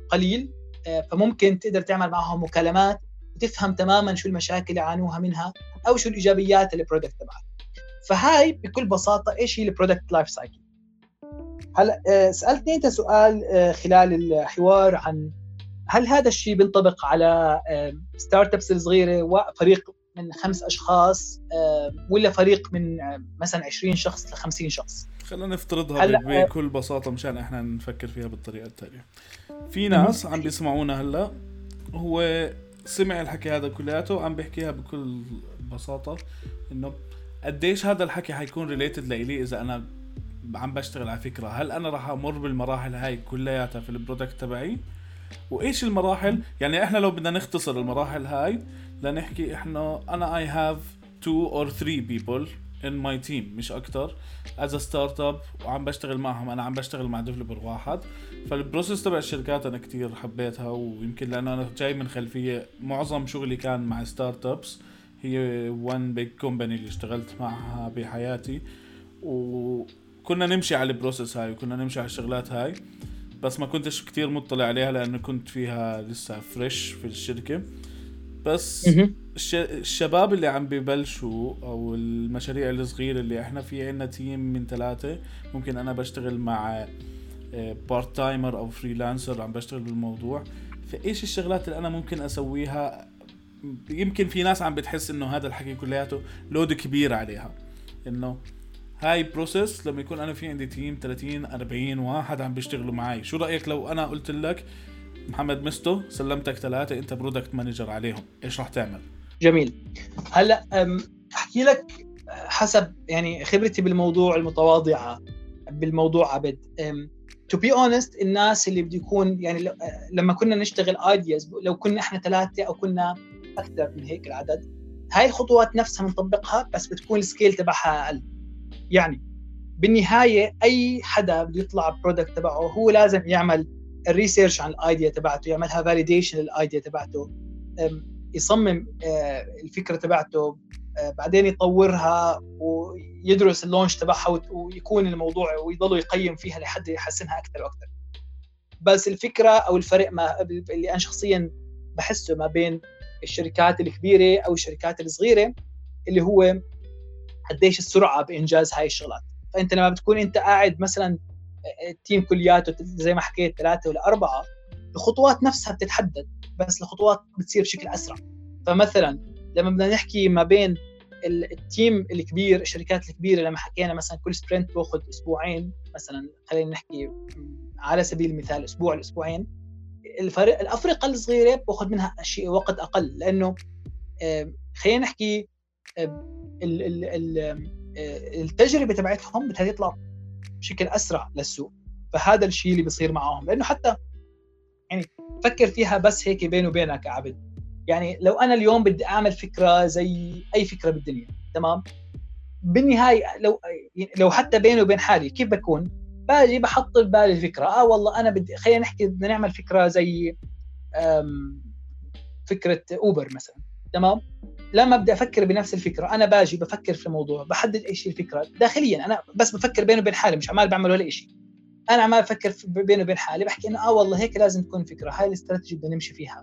قليل آه، فممكن تقدر تعمل معهم مكالمات وتفهم تماما شو المشاكل اللي يعانوها منها أو شو الإيجابيات لل product تبعك فهاي بكل بساطة إيش هي ال product life cycle هلأ آه، سألتني أنت سؤال آه، خلال الحوار عن هل هذا الشيء بينطبق على ستارت ابس الصغيرة وفريق من خمس أشخاص ولا فريق من مثلا 20 شخص ل 50 شخص؟ خلينا نفترضها هلأ بكل بساطة مشان إحنا نفكر فيها بالطريقة التالية. في ناس عم بيسمعونا هلا هو سمع الحكي هذا كلياته عم بيحكيها بكل بساطة إنه قديش هذا الحكي حيكون related لإلي إذا أنا عم بشتغل على فكرة. هل أنا راح أمر بالمراحل هاي كلياتها في ال product تبعي؟ وإيش المراحل؟ يعني إحنا لو بدنا نختصر المراحل هاي لنحكي إحنا أنا I have two or three people in my team مش أكتر. as startup وعم بشتغل معهم أنا عم بشتغل مع developer واحد. فال process تبع الشركات أنا كتير حبيتها ويمكن لأن أنا جاي من خلفية معظم شغلي كان مع startups هي one big company اللي اشتغلت معها بحياتي. وكنا نمشي على ال process هاي وكنا نمشي على الشغلات هاي. بس ما كنتش كتير مطلع عليها لأنه كنت فيها لسه fresh في الشركة. بس الشباب اللي عم ببلشوا أو المشاريع الصغيرة اللي إحنا في عنا team من ثلاثة ممكن أنا بشتغل مع part آه، timer أو freelancer عم بشتغل بالموضوع. فإيش الشغلات اللي أنا ممكن أسويها؟ يمكن في ناس عم بتحس إنه هذا الحكي كلياته load كبير عليها. إنه هاي process لما يكون أنا في عندي team 30 40 واحد عم بيشتغلوا معي. شو رأيك لو أنا قلت لك محمد مستو سلمتك ثلاثة أنت product manager عليهم. إيش راح تعمل؟ جميل. هلأ أحكي لك حسب يعني خبرتي بالموضوع المتواضعة بالموضوع عبد. to be honest الناس اللي بده يكون يعني لما كنا نشتغل ideas لو كنا إحنا ثلاثة أو كنا أكثر من هيك العدد هاي الخطوات نفسها بنطبقها بس بتكون ال scale تبعها أقل. يعني بالنهاية أي حدا بده يطلع product تبعه هو لازم يعمل ال research عن ال idea تبعته يعملها validation لل idea تبعته يصمم آه، الفكرة تبعته آه، بعدين يطورها ويدرس ال launch تبعها ويكون الموضوع ويضل يقيم فيها لحد يحسنها أكثر وأكثر. بس الفكرة أو الفرق ما اللي أنا شخصيا بحسه ما بين الشركات الكبيرة أو الشركات الصغيرة اللي هو قديش السرعة بإنجاز هاي الشغلات. فأنت لما بتكون أنت قاعد مثلا ال team كلياته زي ما حكيت ثلاثة ولا أربعة الخطوات نفسها بتتحدد بس الخطوات بتصير بشكل أسرع. فمثلا لما بدنا نحكي ما بين ال team الكبير الشركات الكبيرة لما حكينا مثلا كل sprint بأخذ أسبوعين مثلا خلينا نحكي على سبيل المثال أسبوع لأسبوعين الفريق الأفرقة الصغيرة بأخذ منها شيء وقت أقل لأنه خلينا نحكي التجربة تبعتهم بدها تطلع بشكل أسرع للسوق. فهذا الشيء اللي بيصير معاهم لأنه حتى يعني فكر فيها بس هيك بيني وبينك يا عبد. يعني لو أنا اليوم بدي أعمل فكرة زي أي فكرة بالدنيا تمام؟ بالنهاية لو لو حتى بيني وبين حالي كيف بكون؟ باجي بحط ببالي الفكرة آه والله أنا بدي خلينا نحكي بدنا نعمل فكرة زي فكرة أوبر مثلا تمام؟ لما ابدا أفكر بنفس الفكرة. أنا باجي بفكر في الموضوع بحدد إيش الفكرة. داخليا أنا بس بفكر بيني وبين حالي مش عمال بعمل ولا شيء أنا عمال أفكر بيني وبين حالي بحكي إنه آه والله هيك لازم تكون فكرة. هاي الاستراتيجي بدنا نمشي فيها.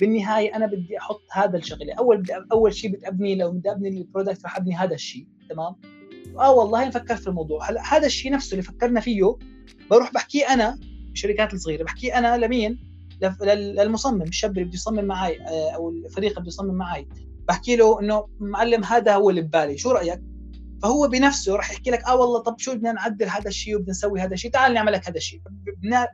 بالنهاية أنا بدي أحط هذا الشغلة. أول بدي أول شيء بدي ابني لو بدي أبني ال product رح أبني هذا الشيء تمام؟ آه والله نفكر في الموضوع. هلأ هذا الشيء نفسه اللي فكرنا فيه بروح بحكيه أنا الشركات الصغيرة بحكيه أنا لمين؟ للمصمم الشاب اللي بده يصمم معي آه، أو الفريق اللي بده يصمم معي بحكي له إنه معلم هذا هو اللي ببالي شو رأيك؟ فهو بنفسه راح يحكي لك آه والله طب شو بدنا نعدل هذا الشيء وبدنا نسوي هذا الشيء؟ تعال نعمل لك هذا الشيء.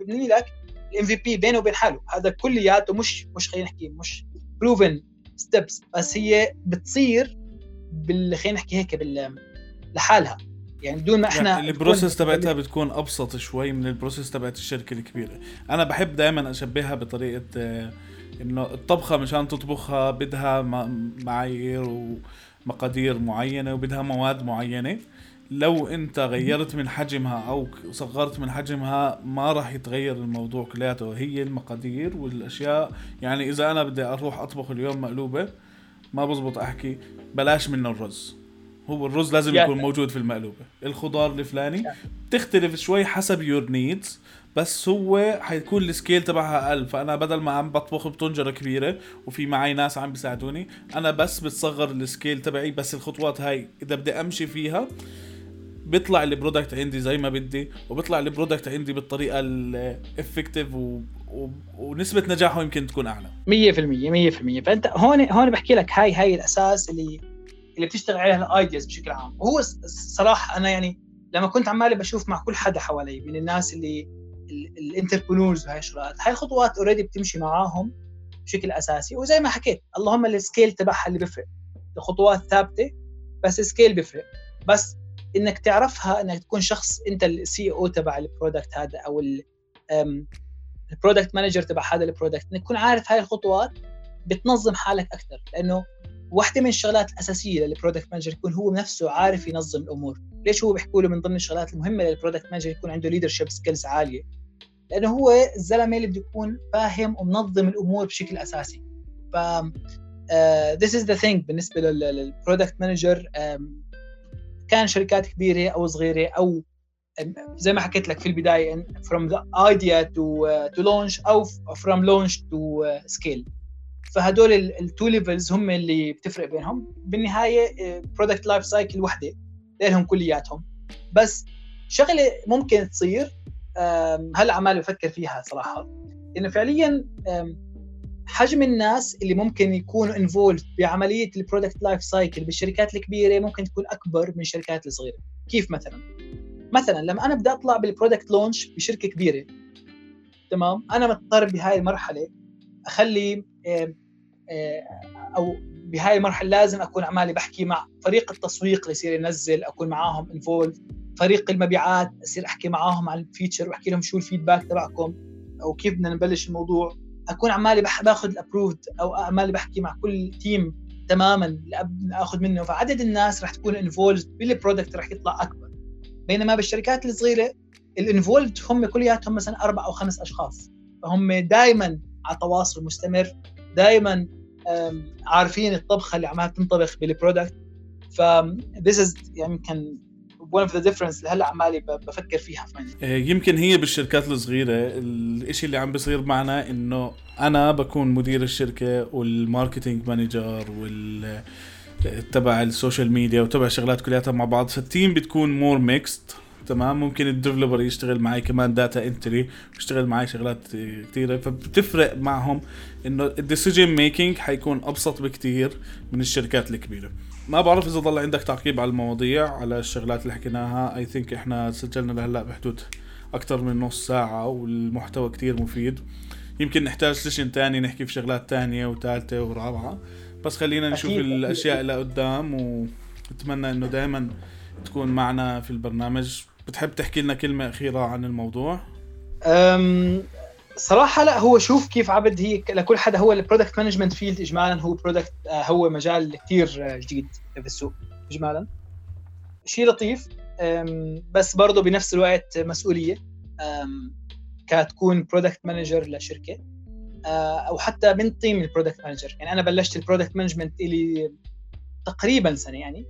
ببني لك الام في بي بينه وبين حاله هذا كلياته مش مش خلينا نحكي مش بروفن steps بس هي بتصير بال خلينا نحكي هيك بال لحالها. يعني بدون ما إحنا يعني ال process تبعتها بتكون أبسط شوي من ال process تبعت الشركة الكبيرة. أنا بحب دائما أشبهها بطريقة آه، إنه الطبخة مشان تطبخها بدها معايير ومقادير معينة وبدها مواد معينة. لو أنت غيرت من حجمها أو صغرت من حجمها ما راح يتغير الموضوع كلياته. هي المقادير والأشياء. يعني إذا أنا بدي أروح أطبخ اليوم مقلوبة ما بزبط أحكي بلاش منه الرز. هو الرز لازم يكون موجود في المقلوبة. الخضار الفلاني بتختلف شوي حسب your needs بس هو حيكون ال scale تبعها أقل. فأنا بدل ما عم بطبخ بطنجرة كبيرة وفي معي ناس عم بيساعدوني أنا بس بتصغر ال scale تبعي بس الخطوات هاي إذا بدي أمشي فيها بيطلع ال product عندي زي ما بدي وبيطلع ال product عندي بالطريقة ال effective و... و... ونسبة نجاحه يمكن تكون أعلى. 100% 100% فأنت هون هون بحكي لك هاي هاي الأساس اللي اللي بتشتغل عليها ال ideas بشكل عام. وهو الصراحه أنا يعني لما كنت عمالي بشوف مع كل حدا حوالي من الناس اللي ال entrepreneurs وهي الشغلات. هاي الخطوات already بتمشي معاهم بشكل أساسي. وزي ما حكيت اللهم ال scale تبعها اللي بيفرق. الخطوات ثابتة بس ال scale بيفرق. بس إنك تعرفها إنك تكون شخص أنت ال CEO تبع ال product هذا أو ال product manager تبع هذا ال product إنك تكون عارف هاي الخطوات بتنظم حالك أكثر لأنه واحدة من الشغلات الأساسية لل product manager يكون هو نفسه عارف ينظم الأمور. ليش هو بيحكوا له من ضمن الشغلات المهمة لل product manager يكون عنده leadership skills عالية؟ لأنه هو الزلمة اللي بده يكون فاهم ومنظم الأمور بشكل أساسي. ف this is the thing بالنسبة لل product manager كان شركات كبيرة أو صغيرة أو زي ما حكيت لك في البداية the idea to uh, to launch أو launch to uh, scale. فهدول ال two levels هم اللي بتفرق بينهم. بالنهاية product life cycle وحدة. لهم كلياتهم. بس شغلة ممكن تصير هلا عمال بفكر فيها صراحة. إنه فعليا حجم الناس اللي ممكن يكونوا involved بعملية ال product life cycle بالشركات الكبيرة ممكن تكون أكبر من الشركات الصغيرة. كيف مثلا؟ مثلا لما أنا بدي أطلع بال product launch بشركة كبيرة تمام؟ أنا مضطر بهاي المرحلة أخلي أو بهاي المرحلة لازم أكون عمالي بحكي مع فريق التسويق اللي يصير ينزل أكون معاهم involved فريق المبيعات أصير أحكي معاهم عن ال feature وأحكي لهم شو ال feedback تبعكم أو كيف بدنا نبلش الموضوع. أكون عمالي باخذ ال approved أو عمالي بحكي مع كل team تماما آخذ منه فعدد الناس رح تكون involved بال product رح يطلع أكبر. بينما بالشركات الصغيرة ال involved هم كلياتهم مثلا أربع أو خمس أشخاص. فهم دائما على تواصل مستمر دائما عارفين الطبخة اللي عمالة تنطبخ بال product ف this is كان one of the difference اللي هلأ عمالي بفكر فيها. آه، يمكن هي بالشركات الصغيرة. الشيء اللي عم بيصير معنا إنه أنا بكون مدير الشركة وال marketing manager وال تبع ال social media وتبع شغلات كلياتها مع بعض. فال team بتكون more mixed تمام؟ ممكن ال developer يشتغل معي كمان data entry ويشتغل معي شغلات كثيره فبتفرق معهم إنه ال decision making حيكون أبسط بكثير من الشركات الكبيرة. ما بعرف إذا ضل عندك تعقيب على المواضيع على الشغلات اللي حكيناها. I think إحنا سجلنا لهلأ بحدود أكثر من نص ساعة والمحتوى كتير مفيد. يمكن نحتاج session تاني نحكي في شغلات تانية وثالثة ورابعة. بس خلينا نشوف أكيد. الأشياء اللي قدام وأتمنى إنه دائما تكون معنا في البرنامج. بتحب تحكي لنا كلمة أخيرة عن الموضوع؟ أم صراحة لا هو شوف كيف عبد هي لكل حدا هو ال product management field إجمالا هو product آه، هو مجال كثير جديد في السوق إجمالا. شيء لطيف بس برضه بنفس الوقت مسؤولية كتكون product manager لشركة آه، أو حتى من team ال product manager يعني أنا بلشت ال product management إلي تقريبا سنة يعني.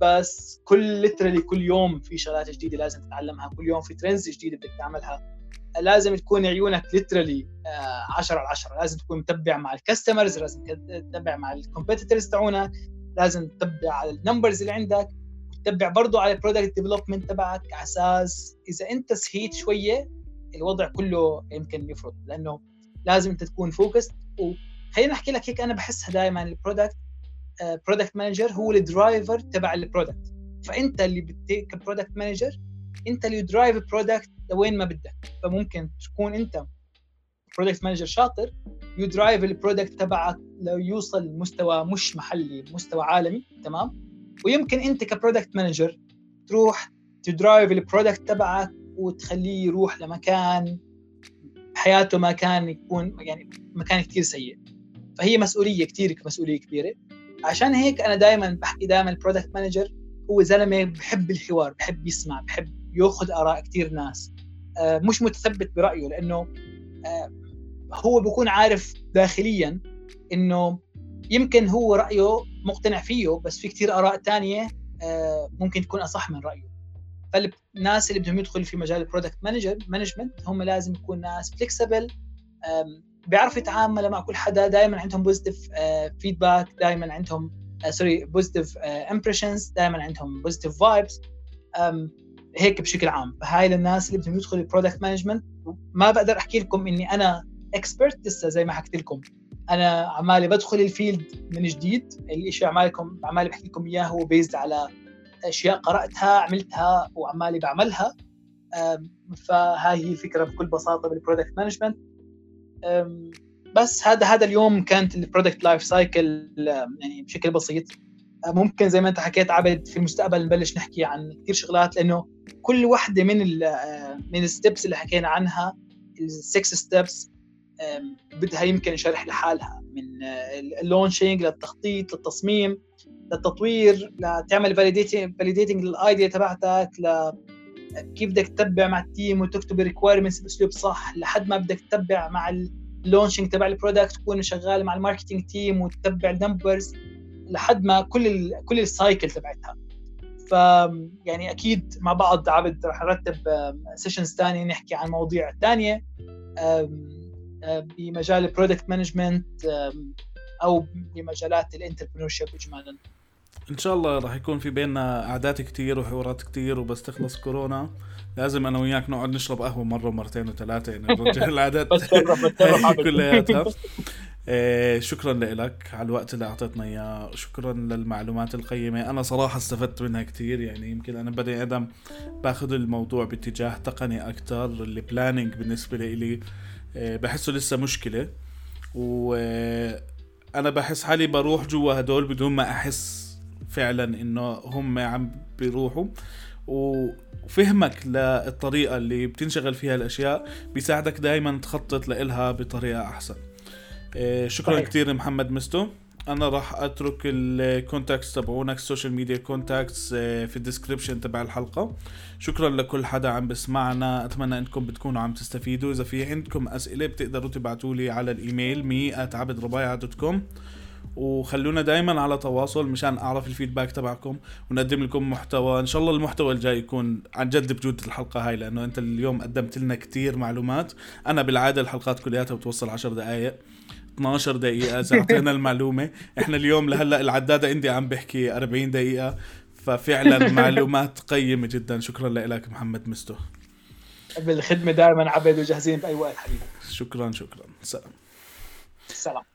بس كل literally كل يوم في شغلات جديدة لازم تتعلمها كل يوم في trends جديدة بدك تعملها. لازم تكون عيونك literally 10 على 10 لازم تكون متبع مع ال customers لازم تتبع مع ال competitors تاعونك لازم تتبع على ال numbers اللي عندك. وتتبع برضه على ال product development تبعك على أساس إذا أنت سهيت شوية الوضع كله يمكن يفرط. لأنه لازم أنت تكون focused وخلينا نحكي لك هيك أنا بحسها دائما ال product product manager هو ال driver تبع ال product فأنت اللي بتيك product manager أنت اللي drive ال product لوين ما بدك. فممكن تكون أنت product manager شاطر you drive ال product تبعك لو يوصل لمستوى مش محلي مستوى عالمي تمام؟ ويمكن أنت ك product manager تروح ت drive ال product تبعك وتخليه يروح لمكان حياته ما كان يكون يعني مكان كثير سيء. فهي مسؤولية كثير مسؤولية كبيرة. عشان هيك أنا دائما بحكي دائما ال product manager هو زلمة بحب الحوار بحب يسمع بحب يأخذ آراء كثير ناس. آه، مش متثبت برأيه لأنه آه، هو بيكون عارف داخليا إنه يمكن هو رأيه مقتنع فيه بس في كثير آراء ثانية آه، ممكن تكون أصح من رأيه. فالناس اللي بدهم يدخلوا في مجال ال product manager management هم لازم يكون ناس flexible بيعرفوا يتعاملوا مع كل حدا دائما عندهم positive feedback دائما عندهم sorry positive impressions دائما عندهم positive vibes هيك بشكل عام. فهاي للناس اللي بدهم يدخلوا ال product management ما بقدر أحكي لكم إني أنا expert لسه زي ما حكيت لكم. أنا عمالي بدخل ال field من جديد. الشيء عمالكم عمالي بحكي لكم إياه هو based على أشياء قرأتها عملتها وعمالي بعملها. فهاي هي الفكرة بكل بساطة بال product management بس هذا هذا اليوم كانت ال product life cycle يعني بشكل بسيط. ممكن زي ما انت حكيت عبد في المستقبل نبلش نحكي عن كثير شغلات لأنه كل وحدة من ال من ال steps اللي حكينا عنها ال six steps بدها يمكن شرح لحالها. من ال launching للتخطيط للتصميم للتطوير لتعمل validating لل idea تبعتك كيف بدك تتبع مع ال team وتكتب ال requirements بأسلوب صح لحد ما بدك تتبع مع ال launching تبع ال product تكون شغال مع ال marketing team وتتبع ال numbers لحد ما كل ال كل ال cycle تبعتها. ف يعني أكيد مع بعض عبد رح نرتب sessions ثانية نحكي عن مواضيع ثانية بمجال ال product management أو بمجالات ال entrepreneurship اجمالا. إن شاء الله راح يكون في بيننا قعدات كتير وحوارات كتير وبس تخلص كورونا. لازم أنا وياك نقعد نشرب قهوة مرة ومرتين وثلاثة يعني نرجع العادات كلياتها. إيه شكرا لك على الوقت اللي أعطيتنا إياه. شكرا للمعلومات القيمة. أنا صراحة استفدت منها كثير يعني يمكن أنا بني آدم باخذ الموضوع باتجاه تقني أكثر البلاننج بالنسبة لي إيه بحسه لسه مشكلة. و أنا بحس حالي بروح جوا هدول بدون ما أحس فعلا إنه هم عم بيروحوا. وفهمك للطريقة اللي بتنشغل فيها الأشياء بيساعدك دايما تخطط لإلها بطريقة أحسن. إيه، شكرا طيب. كثير محمد مستو. أنا راح أترك ال contacts تبعونك ال social media contacts في ال description تبع الحلقة. شكرا لكل حدا عم بسمعنا. أتمنى إنكم بتكونوا عم تستفيدوا. إذا في عندكم أسئلة بتقدروا تبعتوا لي على الإيميل me dot com وخلونا دائما على تواصل مشان أعرف ال feedback تبعكم ونقدم لكم محتوى. إن شاء الله المحتوى الجاي يكون عن جد بجوده الحلقة هاي لأنه أنت اليوم قدمت لنا كتير معلومات. أنا بالعادة الحلقات كلياتها بتوصل 10 دقائق 12 دقيقة ساعتين المعلومة. إحنا اليوم لهلأ العدادة عندي عم بحكي 40 دقيقة ففعلا معلومات قيمة جدا. شكرا لك محمد مستو. بالخدمة دائما عبد وجاهزين بأي وقت حبيبي. شكرا شكرا. سلام. سلام.